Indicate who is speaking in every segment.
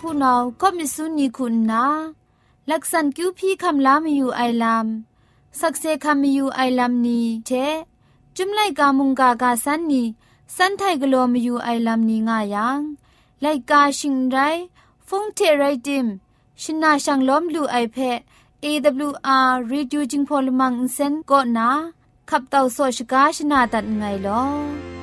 Speaker 1: ผู้นาก็มิสุนีคุณนาลักษันคิวพี่คำลามอยู่ไอลามสักเซคำอยู่ไอลามนี้เชจุมไลกามุงกากาสันนีสันไทกลัวมอยู่ไอลามนี้ง่ายังไลกาชิงไรฟงเทไรดิมชินาชังล้อมลูไอเพ AWR Reducing Polymer Insen ก็นาขับเต่าโซชกาชนาตัดไงลอ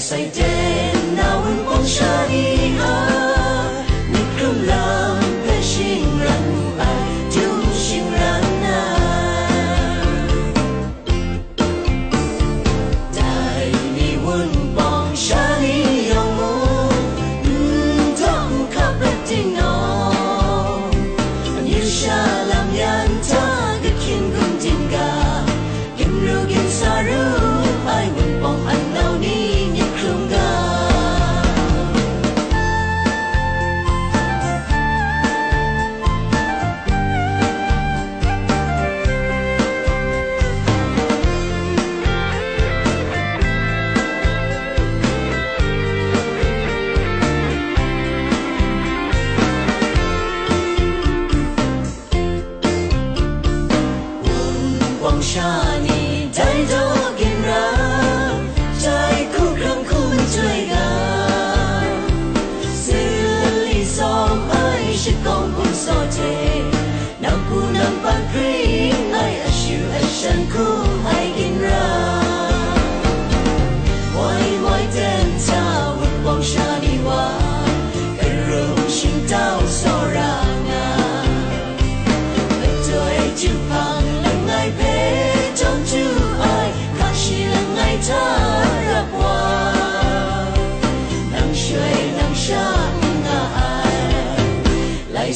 Speaker 2: 世間那永光相依。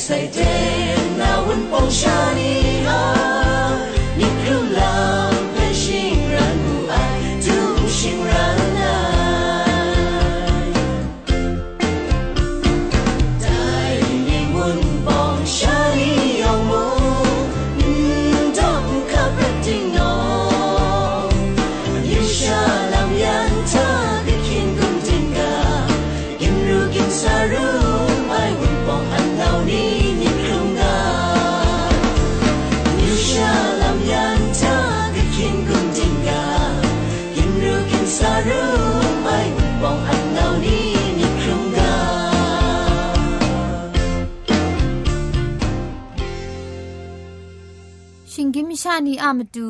Speaker 2: Say day now when pong shani
Speaker 1: นีอามดู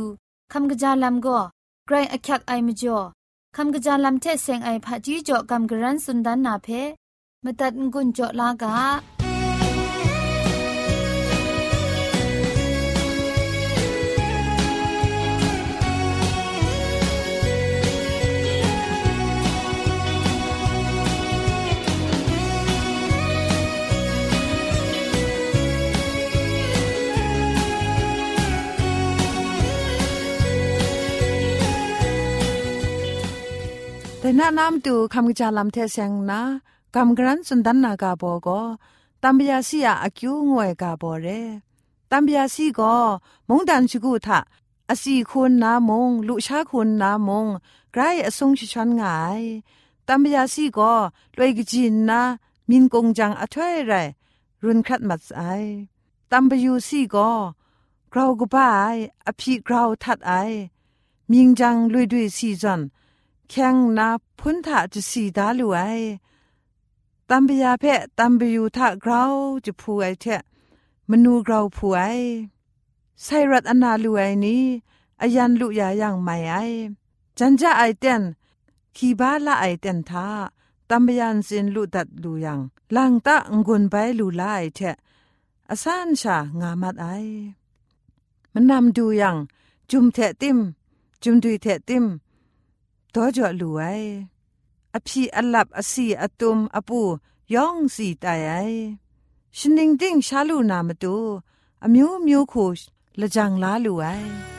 Speaker 1: คำกระจาลำก็ไกรอักยักไอมจ่อคำกระจาลำเทเซงไอผาจีจ่อคำกระรันสุนดันนาเพมตัดงุนจ่อลากา
Speaker 3: แต่น้านำตูคำกะจาลำเทเซงนะกำกรันสุนดันนากาโบก็ตัมบยาซียอากิวงวยกาโบเรตัมบยาซีก็มงดันชิกุทะอสีคุณนามงลุชาคุณนามงไกรอสงชิชันงายตัมบยาซีก็ลวยกจินนะมินกงจังอถวยไรรุนครัดมัดไอตัมบยูซีก็กราวกบายอภิกราวทัดไอมิงจังลุยด้วยซีจัน แข่งนาพุนทะจะสีดาลุไอตัมบยาเพะตัมบยูทะกราวจะพูไอเทะมนูกราวพูไอไซรัตอนาลุไอนี้อายันลุยาอยังไม่ไอจันจะไอเต้นขีบาละไอเต้นทาตัมบยันสินลุดัดลุยังลังตะงุนไปลุลาไอเทะอาสานชางามัดไอมันนำดูยังจุมเทะติมจุมดุยเทะติม တော့ကြလူဝဲအဖြီအလပ်အစီအတုံအပူယောင်စီတယိုင်ရှင်ဒင်းဒင်းရှာလူနာမတူအမျိုးမျိုးခိုလကြံလားလူ
Speaker 4: ဝဲ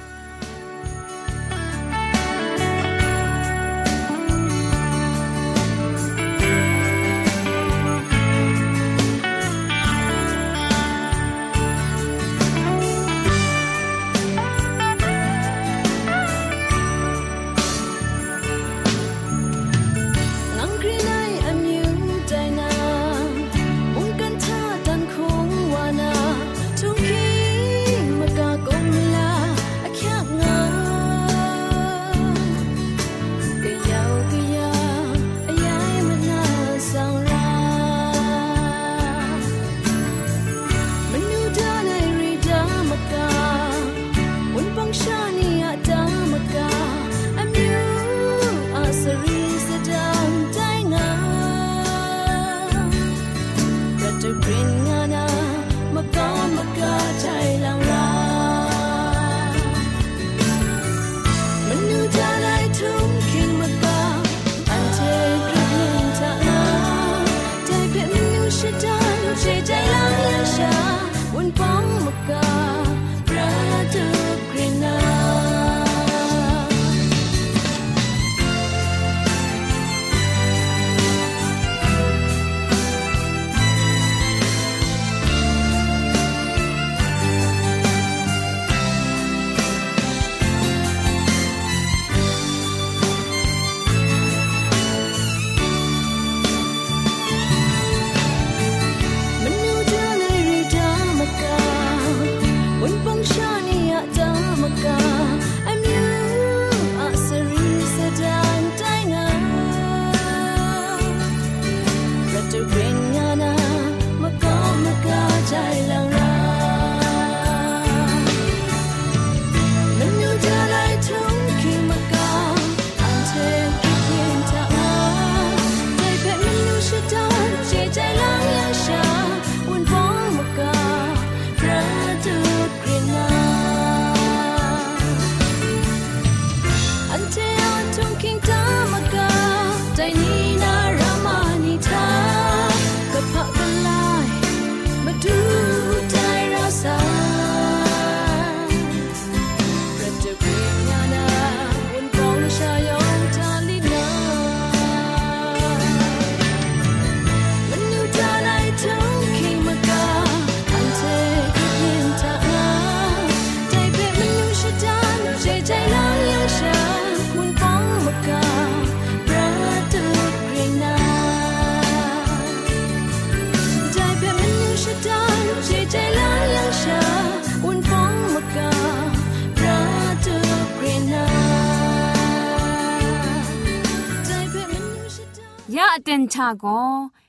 Speaker 4: ชาโก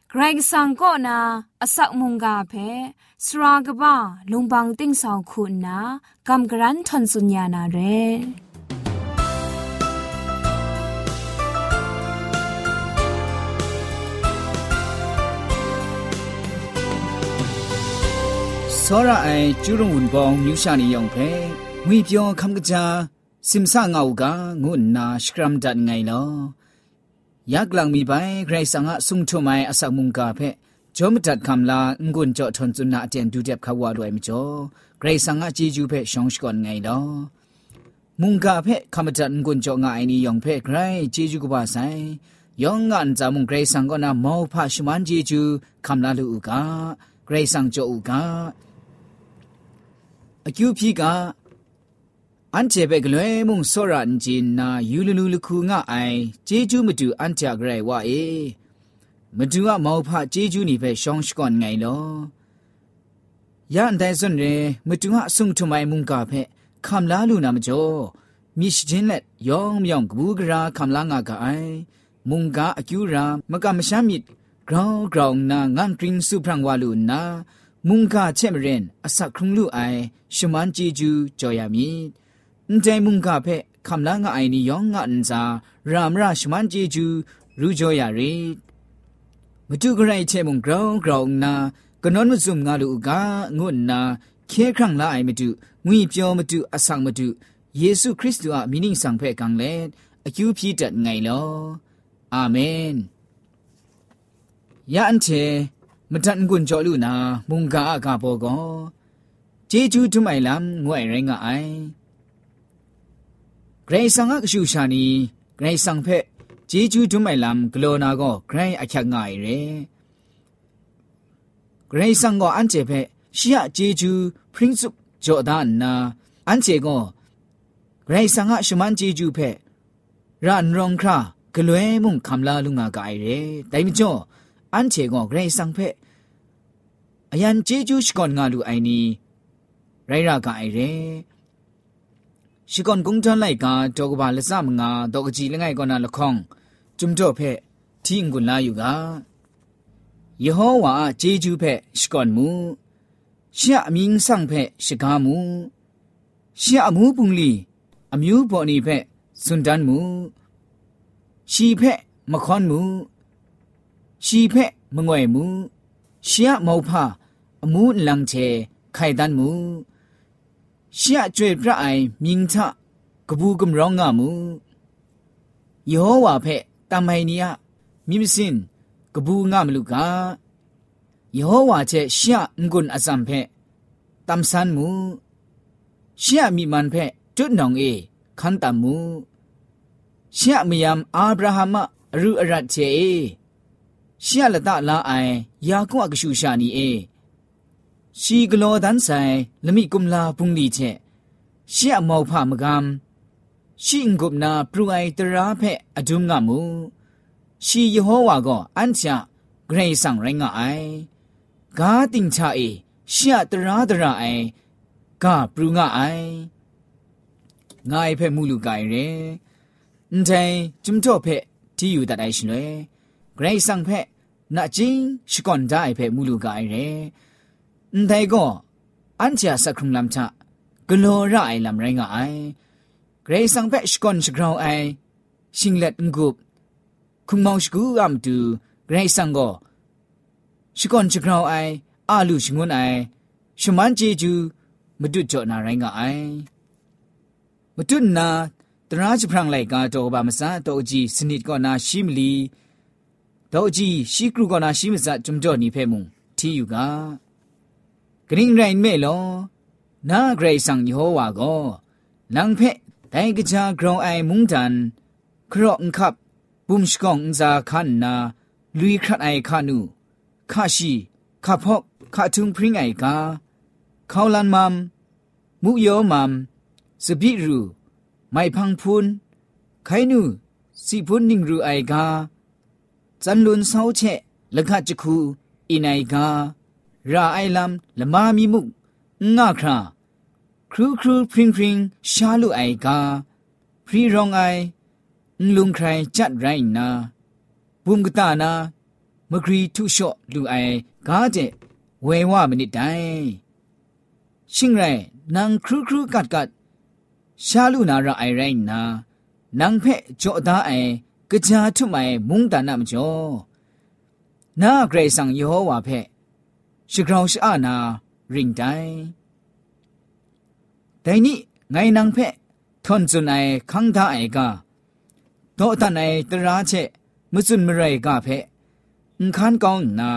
Speaker 4: เกรกสังก็นาอสักมุงกาเพสรากบ้าลุงบังติ้งสองคุณนากำกรันทนสุญญานาเร
Speaker 5: စောရအိုင်ကျူးရုံဝန်ပေါင်းမြူရှာနေယောင်ဖဲငွေပြောခမ်ကကြာစင်ဆာငောက်ကငုနာစကရမ်ဒတ်ငိုင်လော ยักลังมีไปใครสังะสุงทุไมอสักมุงกาเพจอมตัดคำลางุนจอทนจุนนาเจนดูเด็บขาวาด้วยมิจอใครสังะจีจูเพชองสกอนไงลอ มุงกาเพคำจัดกุญจงไงนี่ยองเพไกรเจจูกบาไซยองงานจามุงเกรซังก็นามอพาชมันเจจูคำลาลูกาเกรซังโจอุกาအကျူဖြီက အန်ချေဘကလွဲမုံစောရန်ဂျင်နာယူလူလူလခုငါအိုင်ဂျေဂျူးမတူအန်ချာဂရဲဝါအေမတူအမောဖဂျေဂျူးနိဖဲရှောင်းရှကွန်ငိုင်လောရန်တိုင်စွန်ရဲမတူအဆုံထမိုင်မုန်ကဖဲခမ်လာလူနာမကျော်မိရှချင်းလက်ယောင်မြောင်ကဘူးကရာခမ်လာငါကအိုင်မုန်ကအကျူရာမကမရှာမစ်ဂရောင်းဂရောင်းနာငမ်ကရင်စုဖရန်ဝါလူနာမုန်ကချက်မရင်အစခရုံလူအိုင်ရှမန်ဂျီဂျူကြော်ရမည်အ န်တိုင်မုန်ကဖဲခမ်လာငါအိုင်နီယောင်ငါအန်ဇာရာမရာရှမန်ဂျီဂျူရူကြော်ရရီမတူဂရိုင်ချက်မုန်ဂရောင်းဂရောင်းနာကနွန်မစုံငါလူကငုနာခဲခန့်လာအိုင်မတူငွေပြောမတူအဆောင်မတူယေရှုခရစ်တုအမိနင်းဆောင်ဖဲကံလေအကျူပြည့်တတ်ငိုင်လောအာမင်ယန်ချေမတန်ကွန်ကြောလူနာမုန်ကာအကဘောကောဂျေဂျူးထုမိုင်လမ်ငွေရင်ငါအိုင် ဂရေဆန်ငါကရှူရှာနီဂရေဆန်ဖဲဂျေဂျူးထုမိုင်လမ်ဂလောနာကောဂရိုင်းအချက်ငါရဲဂရေဆန်ကောအန်ချေဖဲရှီယဂျေဂျူးပရင်းစုဂျော်ဒန်နာအန်ချေကောဂရိဆန်ငါရှမန်ဂျီဂျူဖဲရန်ရောင်ခရာဂလွဲမုန်ခမ်လာလူငါကအိုင်ရဲတိုင်မကျော်အန်ချေကောဂရိဆန်ဖဲအယန်ဂျီဂျူရှကွန်ငါလူအိုင်နီရိုင်ရာကအိုင်ရဲ ရှိကွန်ကုန်းတန်လိုက်ကတော့ကပါလစမငါတော့ကကြီးလငယ်ကောနာလခေါင်ဂျုံတော့ဖဲတီငွန်လာယူကယေဟောဝါဂျေဂျူဖဲရှကွန်မူရှာမင်းဆောင်ဖက်ရှိကားမူရှာအမှုပုန်လီအမျိုးပေါ်နေဖက်စွန်တန်မူရှီဖက်မခွန်မူရှီဖက်မငွေမူရှာမောဖအမှုလန်ချေခိုင်တန်မူ ရှာကျွေပြအိုင်မြင်းချကပူကမရောင်းငါမူယေဟောဝါဖက်တမိုင်နီယမိမစင်ကပူငါမလူကာယေဟောဝါချက်ရှာငွန်းအစံဖဲတမ်ဆန်မူရှာမိမန်ဖဲကျွတ် နောင်အေခန်တမ်မူရှာမယမ်အာဗြဟမရူအရတ်ချေရှာလတလာအိုင်ယာကွက်ကရှူရှာနီအေရှိဂလောဒန်ဆိုင်လမိကုမလာပုန်လီချက်ရှာမောဖမကမ်ရှိငုပနာပရူအိုင်တရာဖဲအဒုံငါမူရှိယေဟောဝါကောအန်ချာဂရေဆန်ရိုင်းငါအိုင်ဂါတင်ချာအေရှာတရာတရာအိုင်ကပရူငါအိုင်ငါဖဲမူလူကိုင်ရဲအန်တိုင်ဂျုံတော့ဖဲတီယူတတ်အိုင်ရှင်လေဂရိတ်ဆန်ဖဲနာချင်းရှိကွန်ဒိုင်ဖဲမူလူကိုင်ရဲအ န်တိုင်ကောအန်ချာစခရုံလမ်ချဂလောရအိုင်လမ်ရိုင်းငါအိုင်ဂရိတ်ဆန်ဖဲရှိကွန်ရှိဂရောင်းအိုင်ရှင်လက်ငုပ်ခုံမောင်ရှိကူအမ်တူဂရိတ်ဆန်ကိုရှိကွန်ရှိဂရောင်းအိုင်အာလူရှငွန်းအိုင်ရှမန်ဂျေဂျူမတုကြောနာရိုင်းကအိုင်မတုနာတရာချဖရန်လိုက်ကတော့ဘာမစားတော့ကြည့်စနစ်ကောနာရှိမလီတော့ကြည့်ရှိကရုကောနာရှိမစားဂျုံကြောနီဖဲမုံထီယူက ဂရင်းရိုင်းမဲလောနာဂရိတ်ဆန်ယေဟောဝါကိုလန်ဖဲတိုင်ကကြဂရောင်းအိုင်မုန်တန်ခရော့န်ခပ်ဘုံစကောင်ဇာခန်နာလူခတ်အိုင်ခနုခရှိခဖော့ခထုံပရင်အိုင်ကာခေါလန်မမ်မူယောမမ်စပိရူမိုင်ဖန်းဖွန်းခိုင်နုစီဖွန်းနင်းရူအိုင်ကာဇန်လွန်ဆောက်ချက်လခချခုအင်းအိုင်ကာ ရာအိုင်လမ်လမာမီမုငါခရာခရူခရူပရင်ပရင်ရှာလူအိုင်ကာဖရီရောင်အိုင်လုံခရိုင်ကြတ်ရိုင်းနာဘုံကတာနာမဂရီထုလျှော့လူအိုင်ကားတဲ့ဝဲဝမနစ်တိုင်ရှင်ရဲနန်ခရူခရူကတ်ကတ်ရှာလူနာရအိုင်ရိုင်းနာနန်ဖဲ့ကြောသားအိုင်ကြာထုမိုင်မုန်တနာမကျော်နာဂရေဆန်ယေဟောဝါဖဲ့ရှဂ ရှိခေါင်ရှိအနာရင်တိုင်းဒိုင်နိငိုင်နန်ဖက်ထွန်ဇွန်အိုင်ခန်းသားအိုင်ကဒေါ်တနိုင်တရာချက်မစွန်မရိုင်ကဖက်အခန်းကောင်းနာ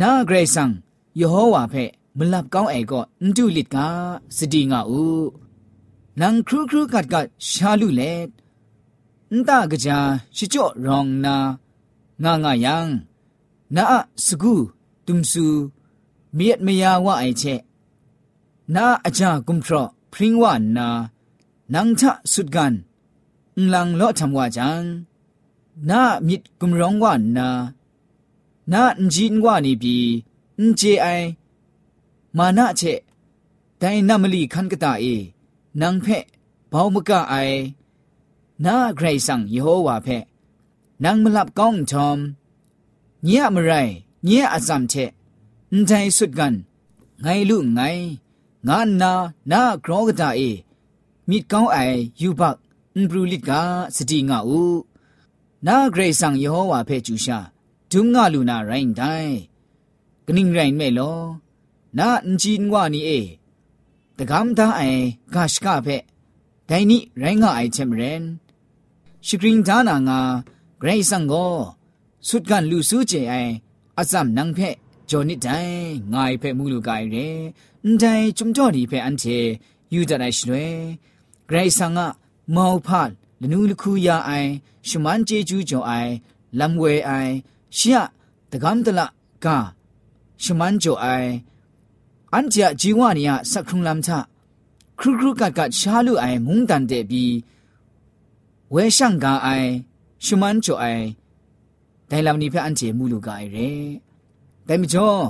Speaker 5: နာဂရေဆန်ယေဟောဝါဖက်မလပ်ကောင်းအိုင်ကအန်တူလစ်ကစတိငါဥနန်ခရုခရုကတ်ကရှာလူလေအန်တကကြာရှိကြော့ရောင်နာငါငါယံနာအစကူ างางายังนาสกูตุมซูเมียดเมียว่าไอเชนาอาจากุมทรพริ้งว่านานังทะสุดกันลังเลาะทำว่าจังนามิดกุมร้องว่านานาจีนว่านี่บีนเจไอมานะเชแต่นามลีคันกะตาเอนางเพะเบามกะไอนาไกรสังยโฮวาเพะนางมลับก้องทอมเงียมไร เงียอาซัมเชนใจสุดกันไงลูกไงงานนานาครอกะตาเอมิดก้องไอยูบักอุบรูลิกาสติงาอูนาเกรซังยโฮวาเพจูชาดุงงาลูนาไรน์ไดกนิ่งไรน์เมโลนาอันจีนวานีเอตะกำตาไอกาชกาเพไดนี่ไรงาไอเทมเรนชิกริงดานางาเกรซังโกสุดกันลูซูเจไอ အစမ်နန်းဖက်ဂျော်နစ်တိုင်ငါဖက်မှုလူကိုင်ရဲအန်တိုင်ဂျုံဂျော်ဒီဖက်အန်တီယူဒရိုင်ရှလွဲဂရိတ်ဆန်ကမောဖတ်လနူးလခုယာအိုင်ရှမန်ဂျေဂျူးဂျော်အိုင်လမ်ဝဲအိုင်ရှီယတကမ်တလကရှမန်ဂျော်အိုင်အန်တီယာဂျီဝနီယာစခုံလမ်ချခရုခရုကကရှာလူအိုင်မုန်တန်တဲ့ပြီးဝဲရှန်ကအိုင်ရှမန်ဂျော်အိုင် ဒိုင်လမ်နီဖက်အန်ချေမူလူကအိုင်ရဲဒိုင်မကျော်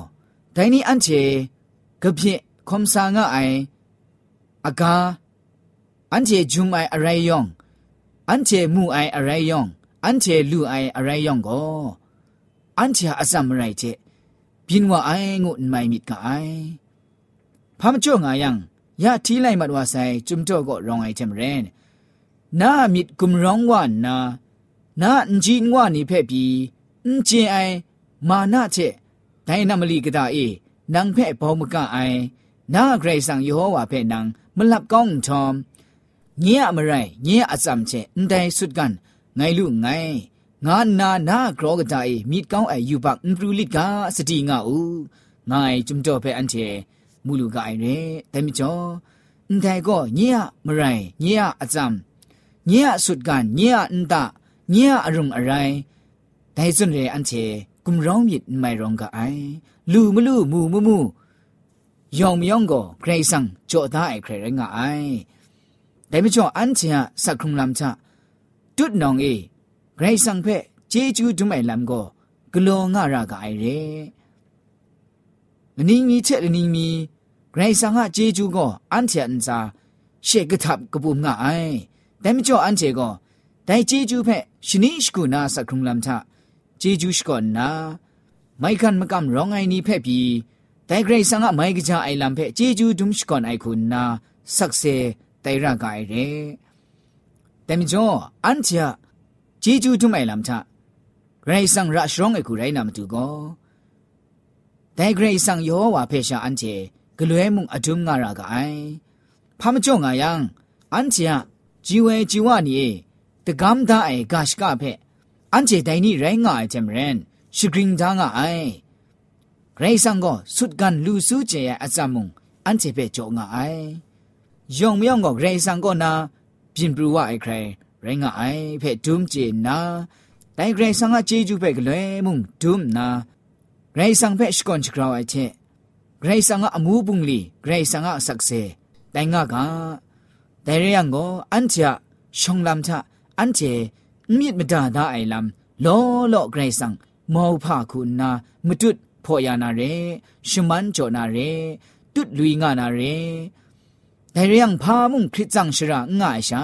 Speaker 5: ဒိုင်နီအန်ချေကပြည့်ခွန်ဆာငါအိုင်အကာอันเจจุมไออะไรยอง อันเจมูไออะไรยอง อันเจลูไออะไรยองก็อันเจอาซัมไรเจบินว่าไองุนไม่มิดกะไอพามจ่องายังยาทีไลมัดว่าไซจุมจ่อก็รองไอเทมเรนนามิดกุมร้องว่านา နာအင်ဂျင်ငွာနေဖက်ပြီးအင်ဂျင်အိုင်မာနာချက်ဒိုင်နမလီကတာအေနန်ဖက်ဘောမကအိုင်နာဂရိတ်ဆန်ယေဟောဝါဖက်နန်မလပ်ကောင်းထ ோம் ညင်အမရိုင်ညင်အစမ်ချက်အန်တိုင်ဆုဒကန်ငိုင်လူငိုင်ငါနာနာဂရောကတာအေမိကောင်းအယူဘအန်ပရူလစ်ကစတိငါအူငိုင်จุမ်တော့ဖက်အန်ချေမူလူကအိုင်ရဲတမကျော်အန်တိုင်ကောညင်မရိုင်ညင်အစမ်ညင်အဆုဒကန်ညင်အန်တာ ညံအရုံအရိုင်းဒိုင်စွန်ရဲအန်ချေကုမရောင်းမြစ်မိုင်ရောင်ကအိုင်လူမလူမူမမူယောင်မယောင်ကိုဂရိတ်ဆန်ကြောသားအိုင်ခရရငါအိုင်ဒါမကျော်အန်ချေစခုံလမ်ချတွတ်နောင်အေဂရိတ်ဆန်ဖက်ဂျေဂျူးဒုမိုင်လမ်ကိုဂလောငါရကအိုင်ရဲမနင်းကြီးချက်နင်းမီဂရိတ်ဆန်ကဂျေဂျူးကိုအန်ချေအန်စာရှေကထပ်ကပူငါအိုင်ဒါမကျော်အန်ချေကို ဒိုင်ဂျေဂျူဖက်ရှင်နိရှ်ကူနာစခုံလမ်ချဂျေဂျူရှ်ကောနာမိုက်ကန်မကမ်ရောင်အိုင်နီဖက်ပြီးဒိုင်ဂရိတ်ဆန်ကမိုက်ကြအိုင်လမ်ဖက်ဂျေဂျူဒွမ်ရှ်ကွန်အိုင်ခုနာဆက်ဆေတိုင်ရကအိုင်ရဲတမ်ဂျောအန်ချာဂျေဂျူဒွမ်အိုင်လမ်ချဂရိတ်ဆန်ရရှရောင်းအိုင်ခုရိုင်းနာမတူကောဒိုင်ဂရိတ်ဆန်ယောဝါဖေရှာအန်ချေဂလွဲမှုအဒွမ်ငါရကအိုင်ဖာမကြောင့ငါယံအန်ချာဂျီဝဲဂျီဝနီ တကမ်ဒါအေဂါရှ်ကဖဲအန်ချေတိုင်နီရိုင်းငါအချင်မရင်ရှဂရင်ဒါငါအိုင်ရေဆန်ကိုဆုဒကန်လူစုချေရအစမုံအန်ချေဖဲကြောငါအိုင်ယုံမြောင်ကိုရေဆန်ကိုနာပြင်ပြဝအိုင်ခရိုင်ရိုင်းငါအိုင်ဖဲဒုံချေနာတိုင်ဂရေဆန်ကဂျေဂျူဖဲကလွဲမုံဒုံနာဂရေဆန်ဖဲရှကွန်ချကရောအချေဂရေဆန်ကအမှုပုန်လီဂရေဆန်ကအဆက်စေတိုင်ငါကဒဲရယံကိုအန်ချာရှုံလမ်ချာ อันเจเปจ่องาไอยองมยองก็เรซังก็นาปินปรูว่าไอ้ใครไรงไอเพ่ดุมเจนาแต่เรซังอะเจจูเพ่กเลยมุงดุมนาเรซังเพ่ชกอนชกราวไอเชเรซังอะอมูบุงลีเรซังอะสักเซแต่งากาแต่เรื่องก็อันเจชงลำชะอันเจมีดมดาดาไอลำล้อล้อเกรซังมอผาคุณนามดุดพอยานาเรชมันโจนาเรตุดลุยงานาเรแต่เรื่องพามุงคริสจังชระง่ายชา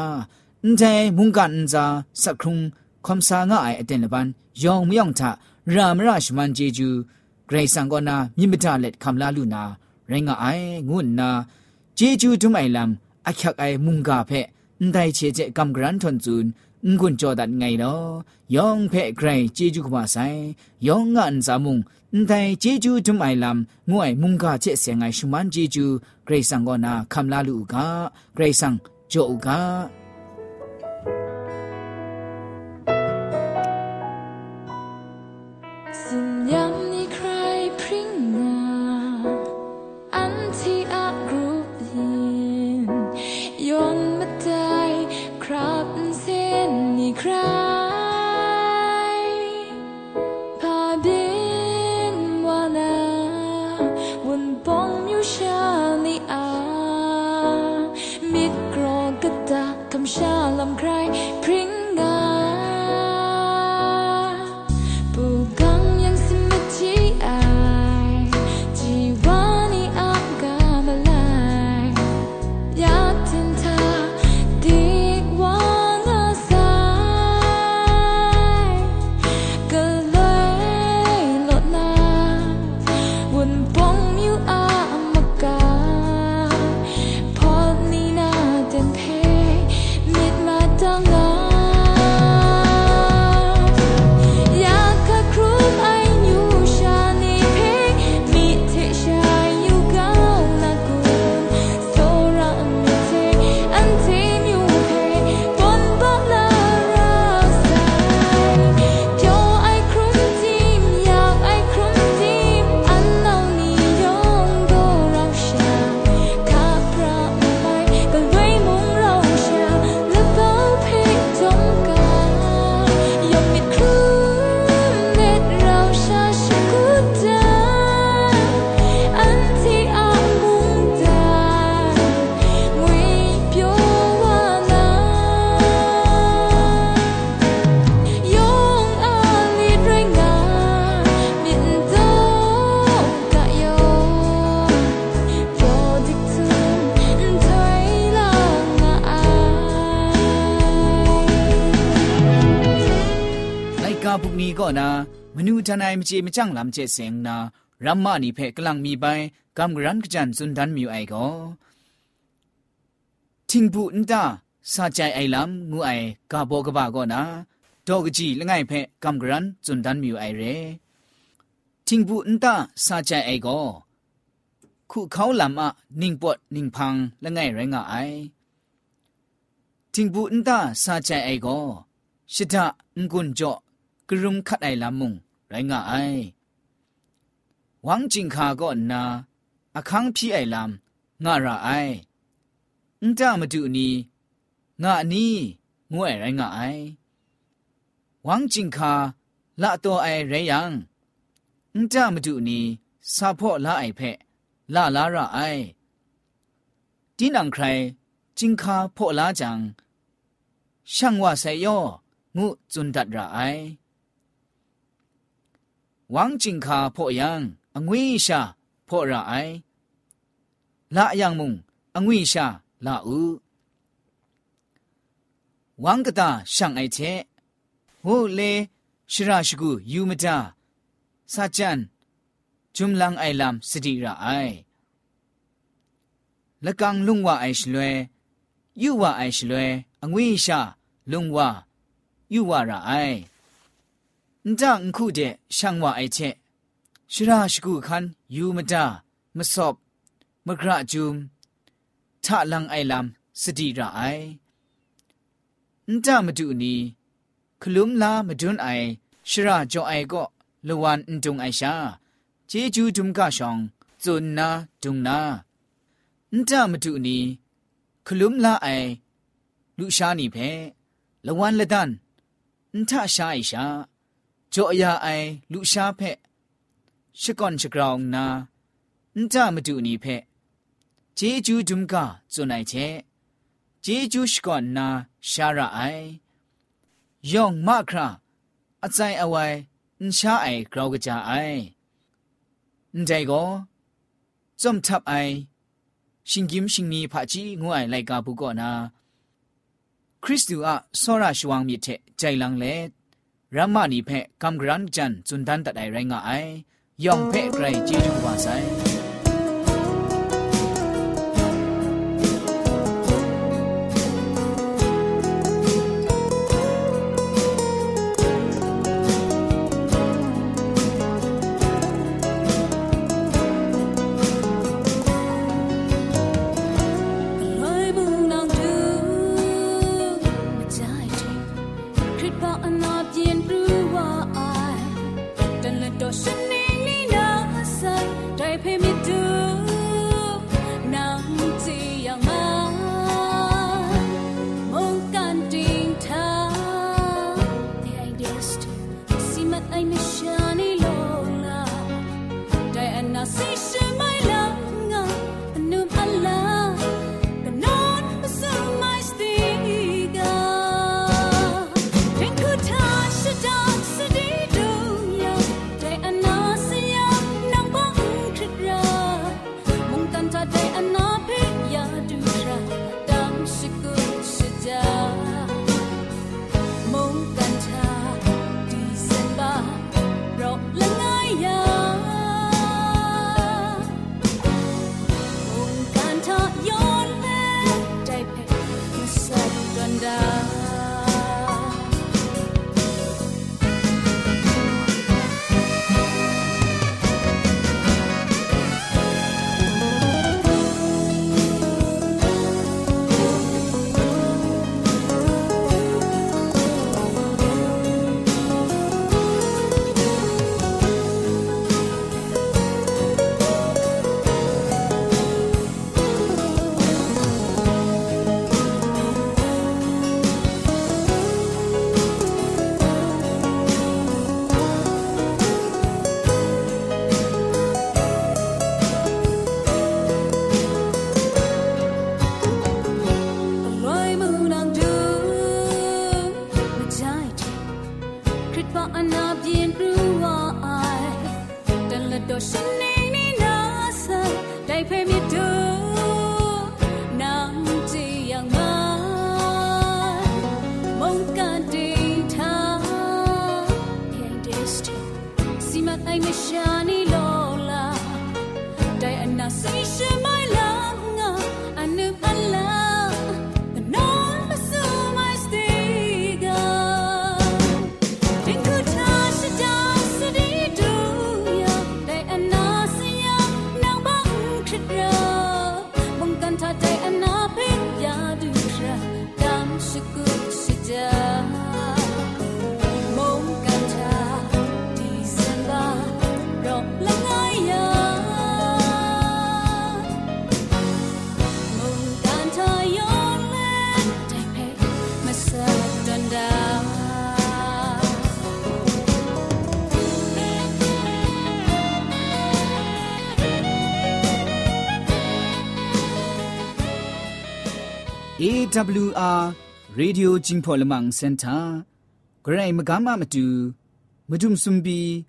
Speaker 5: อุ้งใจมุงกันจาสักครุงคมสาง่ายเต็นละบันยองมยองทะรามราชมันเจจูเกรซังกอนามิมตาเล็ดคำลาลูนาเรงไองุนนาเจจูทุไมลำอักยักไอมุงกาเพอุ้ งใจเชเจกำกรันทนจูนงุนจอดัดไงเนาะยองเพไกรเจจูกว่าไซยองงานจามุงแต่เจจูทุไมลำงวยมุงกาเจเสียงไอชุมันเจจูเกรซังก็นาคำลาลูกาเกรซังโจกา
Speaker 6: จันไอ
Speaker 5: มจีมจังลำเจเสียงนารัมมานีเพกลังมีใบกำรันกจันสุนทันมิวไอโกทิงบุนตาสาใจไอลำงูไอกาโบกบาก็นาโตกจีละไงเพกำรันสุนทันมิวไอเรทิงบุนตาสาใจไอโก็คู่เขาลำอะนิ่งปวดนิ่งพังละไงไรงาไอทิงบุนตาสาใจไอโก็ชิดะงุนจ่อกรุมขัดไอลำมุง าระไออุนจามาดูนีงานีงวยไรงาไอหวังจิงคาละตัวไอไรยังอุนจามาดูนีซาพ่อละไอเพะละลาระไอดินังใครจิงคาพ่อละจังช่างว่าใส่ย่องูจุนดัดระไอ หวังจิงคาพ่อยังองวิชาพ่อระไอละยังมุงองวิชาละอูหวังกะตาช่างไอเชโหเลชราชกูยูมตาซาจันจุมลังไอลำสติระไอละกังลุงว่าไอชลวยยูว่าไอชลวยองวิชาลุงว่ายูว่าระไอ န်တန်ခုတဲ့ရှန်ဝအိုက်ချက်ရှရာရှကုခန်ယူမတာမစော့မဂရဂျုံထလန်အိုင်လမ်စတိရအိုင်န်တမတူနီခလုံလာမဒွန်းအိုင်ရှရာကြောအိုင်ကောလဝန်အန်တုံအိုင်ရှာဂျေဂျူဒုံကရှောင်းဇွန်နာဒုံနာန်တမတူနီခလုံလာအိုင်လူရှာနီဖဲလဝန်လဒန်န်ထရှာအိရှာ จ่อยาไอลุชาเพชกอนชกรองนาอึนจามาดูนี่เพเจจูดุมกาจุนัยเจ
Speaker 4: เจจูชกอนนาชาระไอยองมาคราอาใจเอาไว้อึนชาไอกราวกะจาไออึนใจก็จอมทับไอชิงกิมชิงนีผาจีงูไอไลกาบุกอนา คริสตูอะซอราชวัง
Speaker 6: มิเท
Speaker 5: ใจลังเล มานีเพกัมกรันจันจุนทันตัดไอแรงาไอยองเพไกรจีจุวาไซ I miss. AWR Radio Jingpo Lamang Center Gray Magama Matu Mudum Sumbi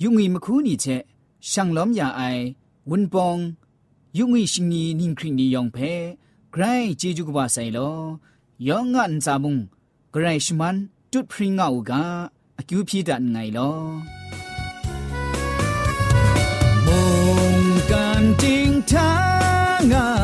Speaker 5: Yungi Makuni Che Shanglom Ya Ai Wunpong Yungi Shingni Ningkri Ni Yong Phe Gray Jeju Kwa Sai Lo Yong An Sa Mung Gray Shman Tut Pringa Uga Akyu Phi Da Ngai Lo Mong Kan Ting Tha Ngai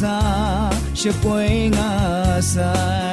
Speaker 5: sa, she poinga sai.